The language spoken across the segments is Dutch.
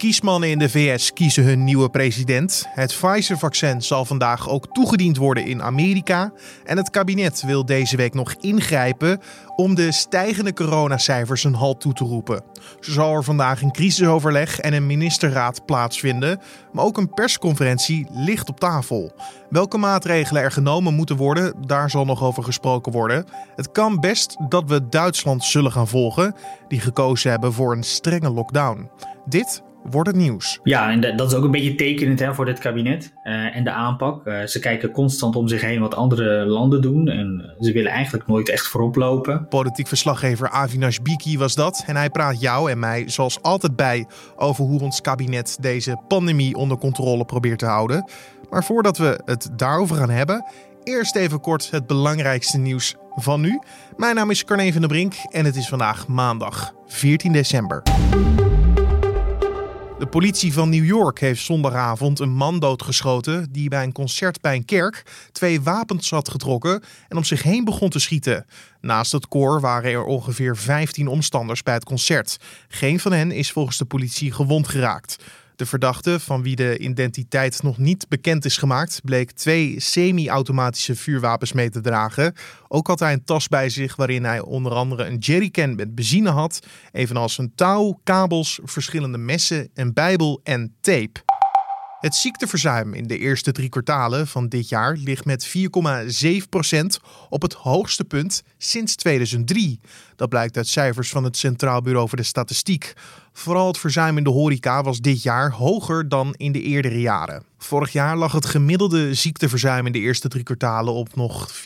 kiesmannen in de VS kiezen hun nieuwe president. Het Pfizer-vaccin zal vandaag ook toegediend worden in Amerika. En het kabinet wil deze week nog ingrijpen om de stijgende coronacijfers een halt toe te roepen. Zo zal er vandaag een crisisoverleg en een ministerraad plaatsvinden, maar ook een persconferentie ligt op tafel. Welke maatregelen er genomen moeten worden, daar zal nog over gesproken worden. Het kan best dat we Duitsland zullen gaan volgen, die gekozen hebben voor een strenge lockdown. Dit wordt het nieuws. Ja, en dat is ook een beetje tekenend hè, voor dit kabinet uh, en de aanpak. Uh, ze kijken constant om zich heen wat andere landen doen en ze willen eigenlijk nooit echt voorop lopen. Politiek verslaggever Avinash Biki was dat en hij praat jou en mij zoals altijd bij over hoe ons kabinet deze pandemie onder controle probeert te houden. Maar voordat we het daarover gaan hebben, eerst even kort het belangrijkste nieuws van nu. Mijn naam is Carne van der Brink en het is vandaag maandag 14 december. De politie van New York heeft zondagavond een man doodgeschoten die bij een concert bij een kerk twee wapens had getrokken en om zich heen begon te schieten. Naast het koor waren er ongeveer 15 omstanders bij het concert. Geen van hen is volgens de politie gewond geraakt. De verdachte, van wie de identiteit nog niet bekend is gemaakt, bleek twee semi-automatische vuurwapens mee te dragen. Ook had hij een tas bij zich waarin hij onder andere een jerrycan met benzine had, evenals een touw, kabels, verschillende messen, een bijbel en tape. Het ziekteverzuim in de eerste drie kwartalen van dit jaar ligt met 4,7% op het hoogste punt sinds 2003. Dat blijkt uit cijfers van het Centraal Bureau voor de Statistiek. Vooral het verzuim in de horeca was dit jaar hoger dan in de eerdere jaren. Vorig jaar lag het gemiddelde ziekteverzuim in de eerste drie kwartalen op nog 4,3%.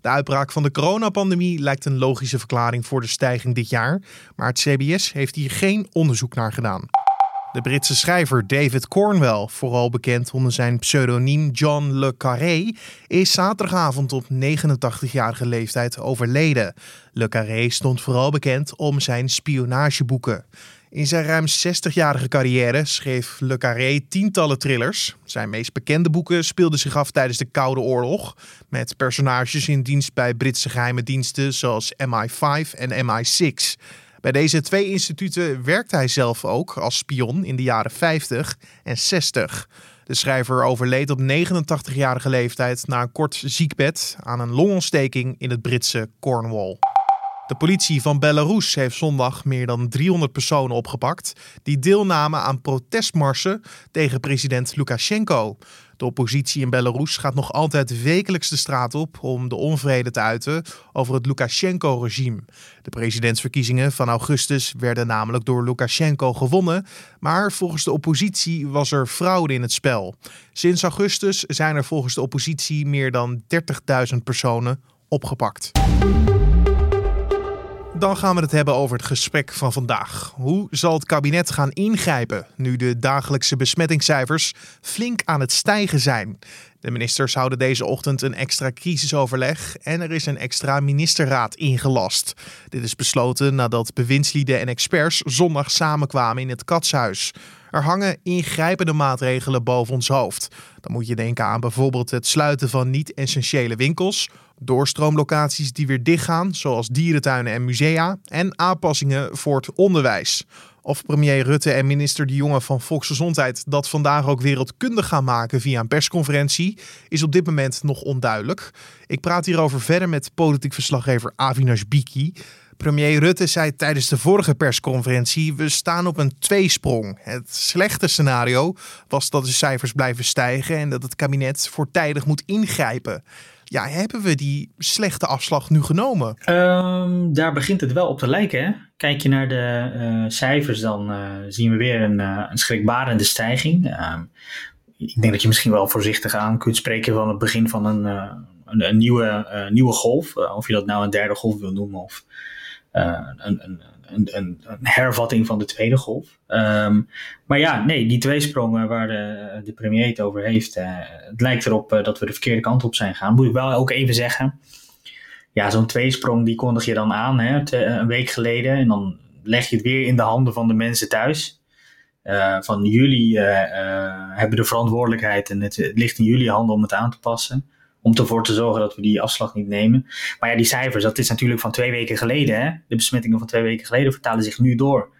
De uitbraak van de coronapandemie lijkt een logische verklaring voor de stijging dit jaar, maar het CBS heeft hier geen onderzoek naar gedaan. De Britse schrijver David Cornwell, vooral bekend onder zijn pseudoniem John Le Carré, is zaterdagavond op 89-jarige leeftijd overleden. Le Carré stond vooral bekend om zijn spionageboeken. In zijn ruim 60-jarige carrière schreef Le Carré tientallen thrillers. Zijn meest bekende boeken speelden zich af tijdens de Koude Oorlog, met personages in dienst bij Britse geheime diensten zoals MI5 en MI6. Bij deze twee instituten werkte hij zelf ook als spion in de jaren 50 en 60. De schrijver overleed op 89-jarige leeftijd na een kort ziekbed aan een longontsteking in het Britse Cornwall. De politie van Belarus heeft zondag meer dan 300 personen opgepakt die deelnamen aan protestmarsen tegen president Lukashenko. De oppositie in Belarus gaat nog altijd wekelijks de straat op om de onvrede te uiten over het Lukashenko-regime. De presidentsverkiezingen van augustus werden namelijk door Lukashenko gewonnen, maar volgens de oppositie was er fraude in het spel. Sinds augustus zijn er volgens de oppositie meer dan 30.000 personen opgepakt. Dan gaan we het hebben over het gesprek van vandaag. Hoe zal het kabinet gaan ingrijpen nu de dagelijkse besmettingscijfers flink aan het stijgen zijn? De ministers houden deze ochtend een extra crisisoverleg en er is een extra ministerraad ingelast. Dit is besloten nadat bewindslieden en experts zondag samenkwamen in het Katshuis. Er hangen ingrijpende maatregelen boven ons hoofd. Dan moet je denken aan bijvoorbeeld het sluiten van niet-essentiële winkels, doorstroomlocaties die weer dichtgaan, zoals dierentuinen en musea, en aanpassingen voor het onderwijs. Of premier Rutte en minister De Jonge van Volksgezondheid dat vandaag ook wereldkundig gaan maken via een persconferentie, is op dit moment nog onduidelijk. Ik praat hierover verder met politiek verslaggever Avinash Biki. Premier Rutte zei tijdens de vorige persconferentie: We staan op een tweesprong. Het slechte scenario was dat de cijfers blijven stijgen en dat het kabinet voortijdig moet ingrijpen. Ja, hebben we die slechte afslag nu genomen? Um, daar begint het wel op te lijken. Hè? Kijk je naar de uh, cijfers, dan uh, zien we weer een, uh, een schrikbarende stijging. Ehm, ik denk dat je misschien wel voorzichtig aan kunt spreken van het begin van een, een, een, nieuwe, nieuwe golf. of je dat nou een derde golf wil noemen of een, een, een, hervatting van de tweede golf. Um, maar ja, nee, die tweesprongen waar de, premier het over heeft, uh, het lijkt erop uh, dat we de verkeerde kant op zijn gaan. Moet ik wel ook even zeggen, ja, zo'n tweesprong die kondig je dan aan hè, een week geleden en dan leg je het weer in de handen van de mensen thuis. Van jullie hebben de verantwoordelijkheid en het, het ligt in jullie handen om het aan te passen om ervoor te zorgen dat we die afslag niet nemen. Maar ja, die cijfers, dat is natuurlijk van twee weken geleden. Hè? De besmettingen van twee weken geleden vertalen zich nu door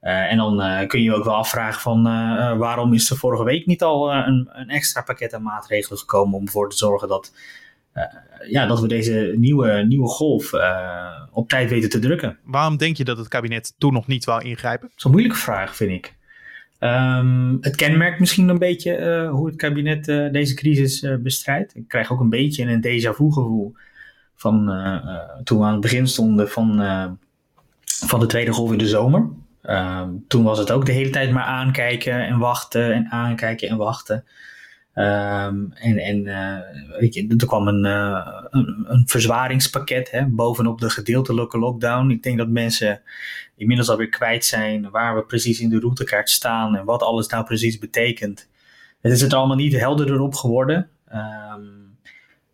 en dan kun je je ook wel afvragen van waarom is er vorige week niet al een, een, extra pakket aan maatregelen gekomen om ervoor te zorgen dat, ja, dat we deze nieuwe, nieuwe golf op tijd weten te drukken. Waarom denk je dat het kabinet toen nog niet wou ingrijpen? Dat is een moeilijke vraag, vind ik. Um, het kenmerkt misschien een beetje uh, hoe het kabinet uh, deze crisis uh, bestrijdt. Ik krijg ook een beetje een déjà vu gevoel van toen we aan het begin stonden van, van de tweede golf in de zomer. Um, toen was het ook de hele tijd maar aankijken en wachten en aankijken en wachten. Um, en en weet je, er kwam een, een, een verzwaringspakket hè, bovenop de gedeeltelijke lockdown. Ik denk dat mensen inmiddels alweer kwijt zijn waar we precies in de routekaart staan en wat alles nou precies betekent. Het is het allemaal niet helderder op geworden. Um,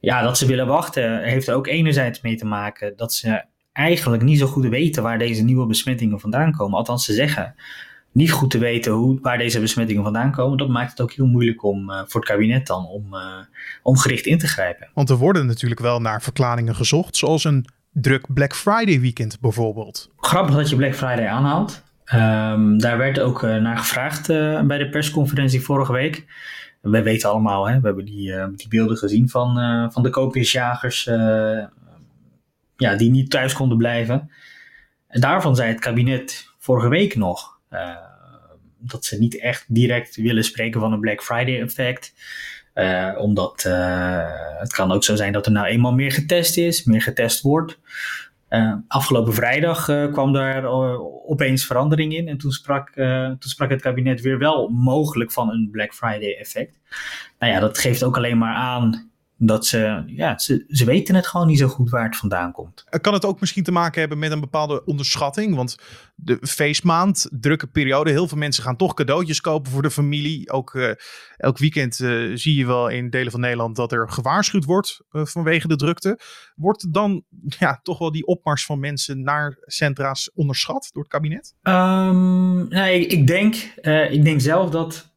ja, dat ze willen wachten heeft er ook enerzijds mee te maken dat ze eigenlijk niet zo goed weten waar deze nieuwe besmettingen vandaan komen. Althans, ze zeggen niet goed te weten hoe, waar deze besmettingen vandaan komen. Dat maakt het ook heel moeilijk om, uh, voor het kabinet dan om, uh, om gericht in te grijpen. Want er worden natuurlijk wel naar verklaringen gezocht, zoals een druk Black Friday weekend bijvoorbeeld. Grappig dat je Black Friday aanhaalt. Um, daar werd ook uh, naar gevraagd bij de persconferentie vorige week. We weten allemaal, hè, we hebben die, die beelden gezien van, van de koopjesjagers ja, die niet thuis konden blijven. En daarvan zei het kabinet vorige week nog dat ze niet echt direct willen spreken van een Black Friday effect. Uh, omdat uh, het kan ook zo zijn dat er nou eenmaal meer getest is, meer getest wordt. Uh, afgelopen vrijdag kwam daar opeens verandering in. En toen sprak, toen sprak het kabinet weer wel mogelijk van een Black Friday effect. Nou ja, dat geeft ook alleen maar aan dat ze, ja, ze, ze weten het gewoon niet zo goed waar het vandaan komt. Kan het ook misschien te maken hebben met een bepaalde onderschatting? Want de feestmaand, drukke periode, heel veel mensen gaan toch cadeautjes kopen voor de familie. Ook uh, elk weekend uh, zie je wel in delen van Nederland dat er gewaarschuwd wordt uh, vanwege de drukte. Wordt dan ja, toch wel die opmars van mensen naar centra's onderschat door het kabinet? Um, nou, ik, ik, denk, ik denk zelf dat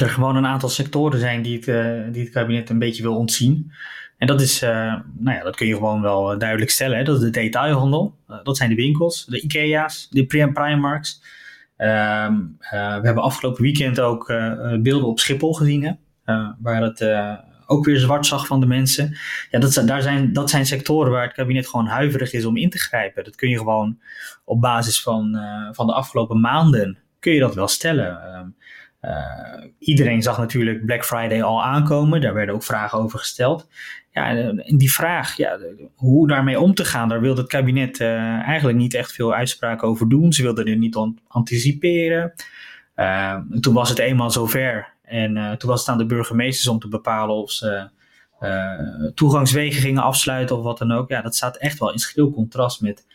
er gewoon een aantal sectoren zijn die het, uh, die het kabinet een beetje wil ontzien. En dat is, uh, nou ja, dat kun je gewoon wel duidelijk stellen. Hè? Dat is de detailhandel. Dat zijn de winkels, de Ikea's, de Primarks. Ehm, we hebben afgelopen weekend ook beelden op Schiphol gezien, waar het ook weer zwart zag van de mensen. Ja, dat, daar zijn, dat zijn sectoren waar het kabinet gewoon huiverig is om in te grijpen. Dat kun je gewoon op basis van, van de afgelopen maanden, kun je dat wel stellen. Ehm, iedereen zag natuurlijk Black Friday al aankomen. Daar werden ook vragen over gesteld. Ja, en die vraag, ja, hoe daarmee om te gaan, daar wilde het kabinet uh, eigenlijk niet echt veel uitspraken over doen. Ze wilden er niet anticiperen. Uh, toen was het eenmaal zover. En toen was het aan de burgemeesters om te bepalen of ze toegangswegen gingen afsluiten of wat dan ook. Ja, dat staat echt wel in schril contrast met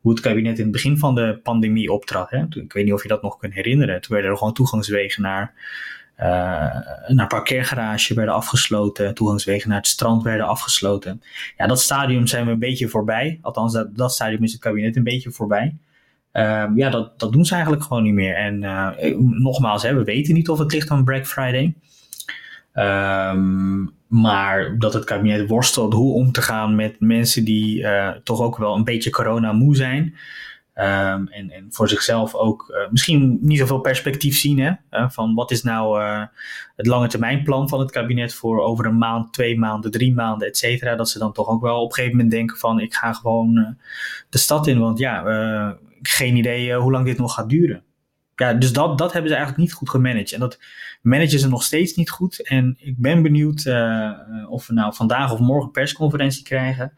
hoe het kabinet in het begin van de pandemie optrad. Hè? Ik weet niet of je dat nog kunt herinneren. Toen werden er gewoon toegangswegen naar, uh, naar parkeergarage werden afgesloten. Toegangswegen naar het strand werden afgesloten. Ja, dat stadium zijn we een beetje voorbij. Althans, dat, dat stadium is het kabinet een beetje voorbij. Uh, ja, dat, dat doen ze eigenlijk gewoon niet meer. En uh, nogmaals, hè, we weten niet of het ligt aan Black Friday. Um, maar dat het kabinet worstelt hoe om te gaan met mensen die uh, toch ook wel een beetje corona moe zijn. Um, en, en voor zichzelf ook uh, misschien niet zoveel perspectief zien. Hè? Uh, van wat is nou het lange termijn plan van het kabinet voor over een maand, twee maanden, drie maanden, et cetera. Dat ze dan toch ook wel op een gegeven moment denken van ik ga gewoon de stad in. Want ja, geen idee hoe lang dit nog gaat duren ja, dus dat, dat hebben ze eigenlijk niet goed gemanaged. En dat managen ze nog steeds niet goed. En ik ben benieuwd uh, of we nou vandaag of morgen persconferentie krijgen.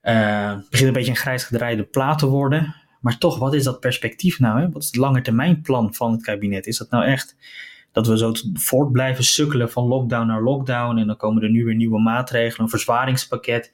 Het begint een beetje een grijs gedraaide plaat te worden. Maar toch, wat is dat perspectief nou? Hè? Wat is het langetermijnplan van het kabinet? Is dat nou echt dat we zo voort blijven sukkelen van lockdown naar lockdown? En dan komen er nu weer nieuwe maatregelen, een verzwaringspakket.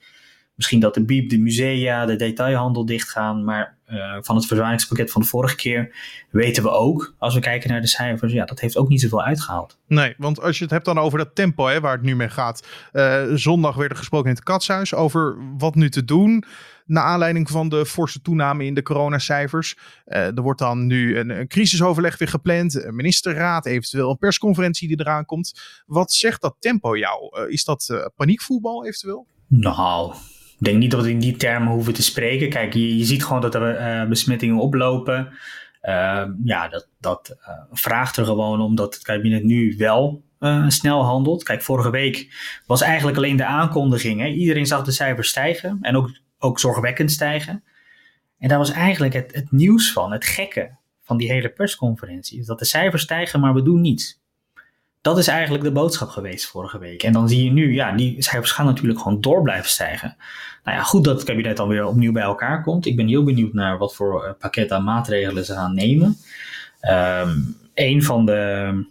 Misschien dat de biep, de musea, de detailhandel dichtgaan. Maar uh, van het verzwaringspakket van de vorige keer weten we ook, als we kijken naar de cijfers, ja, dat heeft ook niet zoveel uitgehaald. Nee, want als je het hebt dan over dat tempo hè, waar het nu mee gaat. Uh, zondag werd er gesproken in het katshuis over wat nu te doen. Naar aanleiding van de forse toename in de coronacijfers. Uh, er wordt dan nu een, een, crisisoverleg weer gepland. Een ministerraad, eventueel een persconferentie die eraan komt. Wat zegt dat tempo jou? is dat paniekvoetbal eventueel? Nou, ik denk niet dat we in die termen hoeven te spreken. Kijk, je, ziet gewoon dat er uh, besmettingen oplopen. Ehm, ja, dat, dat vraagt er gewoon om dat het kabinet nu wel snel handelt. Kijk, vorige week was eigenlijk alleen de aankondiging. Hè? Iedereen zag de cijfers stijgen en ook, ook zorgwekkend stijgen. En daar was eigenlijk het, het nieuws van, het gekke van die hele persconferentie. Dat de cijfers stijgen, maar we doen niets. Dat is eigenlijk de boodschap geweest vorige week. En dan zie je nu, ja, die cijfers gaan natuurlijk gewoon door blijven stijgen. Nou ja, goed dat het kabinet dan weer opnieuw bij elkaar komt. Ik ben heel benieuwd naar wat voor uh, pakket aan maatregelen ze gaan nemen. Um, een van de,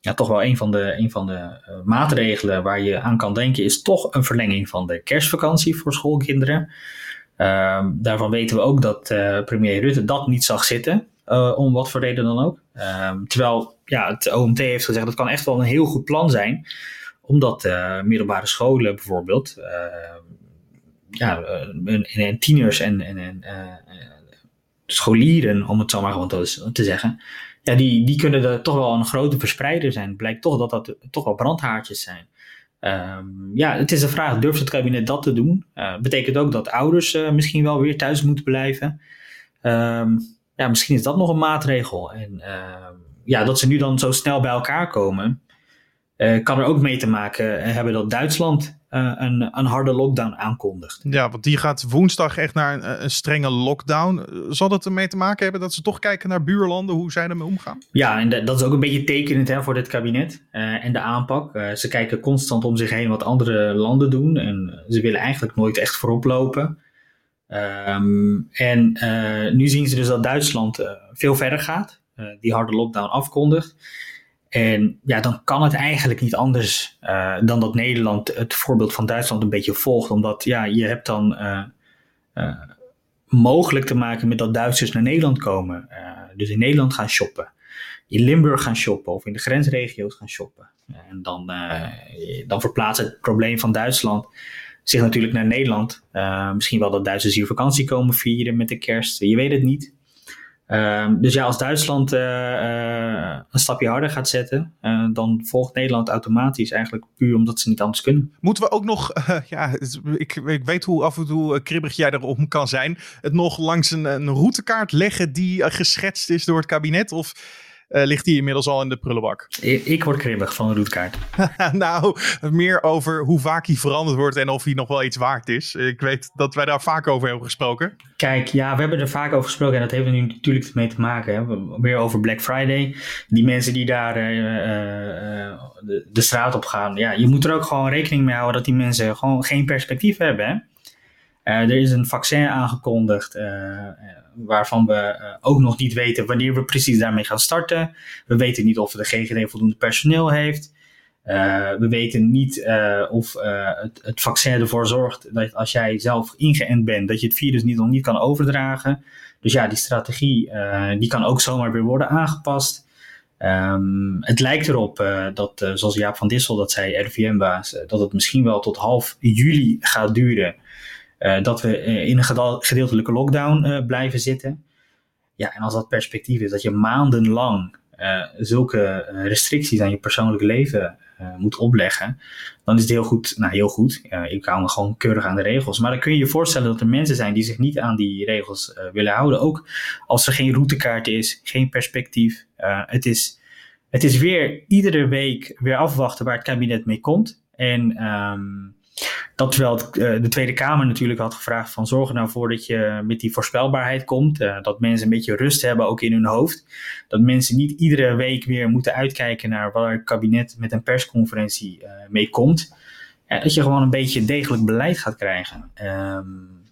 ja, toch wel een van de, een van de uh, maatregelen waar je aan kan denken is toch een verlenging van de kerstvakantie voor schoolkinderen. Um, daarvan weten we ook dat uh, premier Rutte dat niet zag zitten. Om wat voor reden dan ook. Um, terwijl ja, het OMT heeft gezegd dat kan echt wel een heel goed plan zijn. Omdat uh, middelbare scholen bijvoorbeeld, uh, ja, en, en, tieners en, en, en scholieren, om het zo maar gewoon te, zeggen, ja, die, die kunnen er toch wel een grote verspreider zijn. Het blijkt toch dat dat toch wel brandhaartjes zijn. Um, ja, het is de vraag, durft het kabinet dat te doen? Betekent ook dat ouders misschien wel weer thuis moeten blijven. Um, ja, misschien is dat nog een maatregel. En uh, ja, dat ze nu dan zo snel bij elkaar komen, uh, kan er ook mee te maken hebben dat Duitsland uh, een, een harde lockdown aankondigt. Ja, want die gaat woensdag echt naar een, een, strenge lockdown. Zal dat ermee te maken hebben dat ze toch kijken naar buurlanden, hoe zij ermee omgaan? Ja, en de, dat is ook een beetje tekenend hè, voor dit kabinet en de aanpak. ze kijken constant om zich heen wat andere landen doen en ze willen eigenlijk nooit echt voorop lopen. Um, en nu zien ze dus dat Duitsland veel verder gaat, die harde lockdown afkondigt. En ja, dan kan het eigenlijk niet anders dan dat Nederland het voorbeeld van Duitsland een beetje volgt. Omdat ja, je hebt dan mogelijk te maken met dat Duitsers naar Nederland komen. dus in Nederland gaan shoppen. In Limburg gaan shoppen of in de grensregio's gaan shoppen. En dan, dan verplaatst het probleem van Duitsland zich natuurlijk naar Nederland. Misschien wel dat Duitsers hier vakantie komen vieren met de kerst. Je weet het niet. Uh, dus ja, als Duitsland uh, een stapje harder gaat zetten, dan volgt Nederland automatisch eigenlijk puur omdat ze niet anders kunnen. Moeten we ook nog, ja, ik, ik, weet hoe af en toe kribbig jij erom kan zijn, het nog langs een, een routekaart leggen die geschetst is door het kabinet? Of ligt die inmiddels al in de prullenbak. Ik, word kribbig van een roetkaart. nou, meer over hoe vaak die veranderd wordt en of hij nog wel iets waard is. Ik weet dat wij daar vaak over hebben gesproken. Kijk, ja, we hebben er vaak over gesproken en dat heeft er nu natuurlijk mee te maken. Hè. Weer over Black Friday. Die mensen die daar uh, uh, de, de, straat op gaan. Ja, je moet er ook gewoon rekening mee houden dat die mensen gewoon geen perspectief hebben. Hè. Er is een vaccin aangekondigd waarvan we ook nog niet weten wanneer we precies daarmee gaan starten. We weten niet of de GGD voldoende personeel heeft. We weten niet of het, het, vaccin ervoor zorgt dat als jij zelf ingeënt bent, dat je het virus niet, nog niet kan overdragen. Dus ja, die strategie die kan ook zomaar weer worden aangepast. Um, het lijkt erop dat, zoals Jaap van Dissel dat zei, RVM-baas, dat het misschien wel tot half juli gaat duren dat we eh, in een gedeeltelijke lockdown uh, blijven zitten. Ja, en als dat perspectief is dat je maandenlang zulke restricties aan je persoonlijke leven moet opleggen, dan is het heel goed. Nou, heel goed. ik hou me gewoon keurig aan de regels. Maar dan kun je je voorstellen dat er mensen zijn die zich niet aan die regels willen houden. Ook als er geen routekaart is, geen perspectief. het, is, het is weer iedere week weer afwachten waar het kabinet mee komt. En um, dat terwijl uh, de Tweede Kamer natuurlijk had gevraagd van zorg er nou voor dat je met die voorspelbaarheid komt. Uh, dat mensen een beetje rust hebben ook in hun hoofd. Dat mensen niet iedere week weer moeten uitkijken naar waar het kabinet met een persconferentie uh, mee komt. dat je gewoon een beetje degelijk beleid gaat krijgen. Um,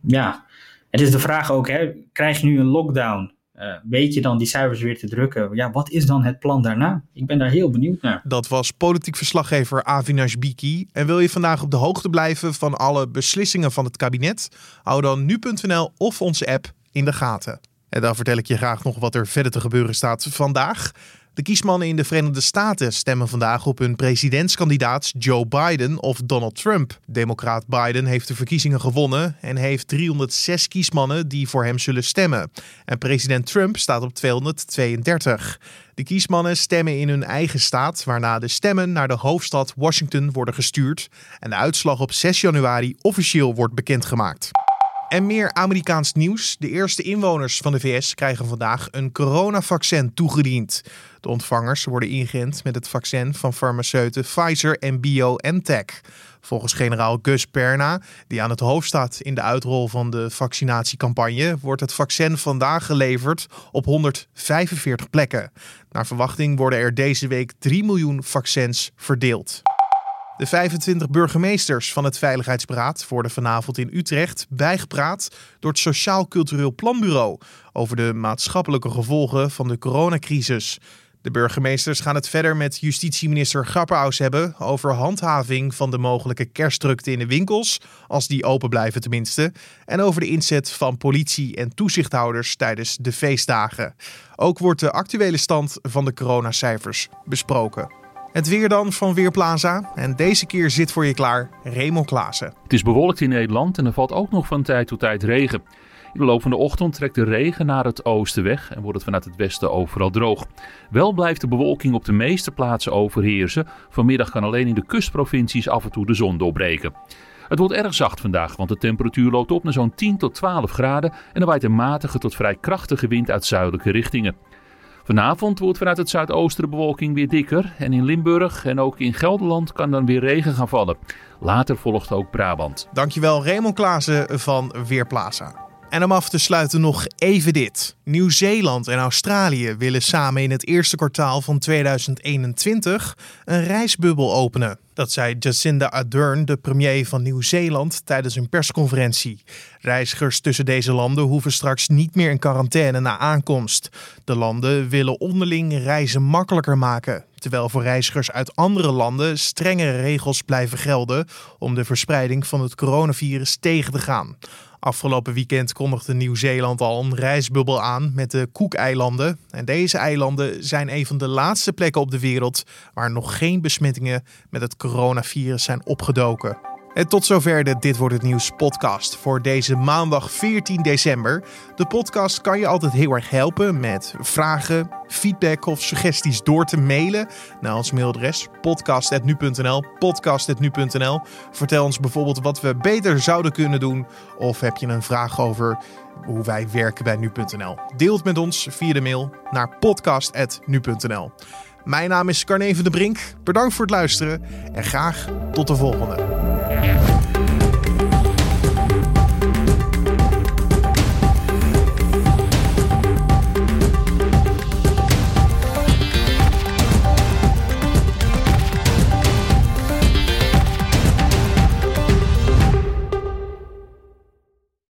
ja, het is de vraag ook, hè, krijg je nu een lockdown? Uh, weet je dan die cijfers weer te drukken? Ja, wat is dan het plan daarna? Ik ben daar heel benieuwd naar. Dat was politiek verslaggever Avinash Biki. En wil je vandaag op de hoogte blijven van alle beslissingen van het kabinet? Hou dan nu.nl of onze app in de gaten. En dan vertel ik je graag nog wat er verder te gebeuren staat vandaag. De kiesmannen in de Verenigde Staten stemmen vandaag op hun presidentskandidaat Joe Biden of Donald Trump. Democraat Biden heeft de verkiezingen gewonnen en heeft 306 kiesmannen die voor hem zullen stemmen. En president Trump staat op 232. De kiesmannen stemmen in hun eigen staat, waarna de stemmen naar de hoofdstad Washington worden gestuurd en de uitslag op 6 januari officieel wordt bekendgemaakt. En meer Amerikaans nieuws. De eerste inwoners van de VS krijgen vandaag een coronavaccin toegediend. De ontvangers worden ingeënt met het vaccin van farmaceuten Pfizer en BioNTech. Volgens generaal Gus Perna, die aan het hoofd staat in de uitrol van de vaccinatiecampagne, wordt het vaccin vandaag geleverd op 145 plekken. Naar verwachting worden er deze week 3 miljoen vaccins verdeeld. De 25 burgemeesters van het Veiligheidsberaad worden vanavond in Utrecht bijgepraat door het Sociaal Cultureel Planbureau over de maatschappelijke gevolgen van de coronacrisis. De burgemeesters gaan het verder met justitieminister Grapperhaus hebben over handhaving van de mogelijke kerstdrukte in de winkels, als die open blijven tenminste, en over de inzet van politie en toezichthouders tijdens de feestdagen. Ook wordt de actuele stand van de coronacijfers besproken. Het weer dan van Weerplaza. En deze keer zit voor je klaar Raymond Klaassen. Het is bewolkt in Nederland en er valt ook nog van tijd tot tijd regen. In de loop van de ochtend trekt de regen naar het oosten weg en wordt het vanuit het westen overal droog. Wel blijft de bewolking op de meeste plaatsen overheersen. Vanmiddag kan alleen in de kustprovincies af en toe de zon doorbreken. Het wordt erg zacht vandaag, want de temperatuur loopt op naar zo'n 10 tot 12 graden en er waait een matige tot vrij krachtige wind uit zuidelijke richtingen. Vanavond wordt vanuit het zuidoosten de bewolking weer dikker en in Limburg en ook in Gelderland kan dan weer regen gaan vallen. Later volgt ook Brabant. Dankjewel Raymond Klaassen van Weerplaza. En om af te sluiten nog even dit. Nieuw-Zeeland en Australië willen samen in het eerste kwartaal van 2021 een reisbubbel openen. Dat zei Jacinda Ardern, de premier van Nieuw-Zeeland, tijdens een persconferentie. Reizigers tussen deze landen hoeven straks niet meer in quarantaine na aankomst. De landen willen onderling reizen makkelijker maken, terwijl voor reizigers uit andere landen strengere regels blijven gelden om de verspreiding van het coronavirus tegen te gaan. Afgelopen weekend kondigde Nieuw-Zeeland al een reisbubbel aan met de Cook-eilanden. En deze eilanden zijn een van de laatste plekken op de wereld waar nog geen besmettingen met het coronavirus zijn opgedoken. En tot zover Dit Wordt Het Nieuws podcast voor deze maandag 14 december. De podcast kan je altijd heel erg helpen met vragen, feedback of suggesties door te mailen naar ons mailadres podcast.nu.nl podcast.nu.nl Vertel ons bijvoorbeeld wat we beter zouden kunnen doen of heb je een vraag over hoe wij werken bij nu.nl. Deel het met ons via de mail naar podcast.nu.nl. Mijn naam is Carne van de Brink. Bedankt voor het luisteren en graag tot de volgende. Yeah.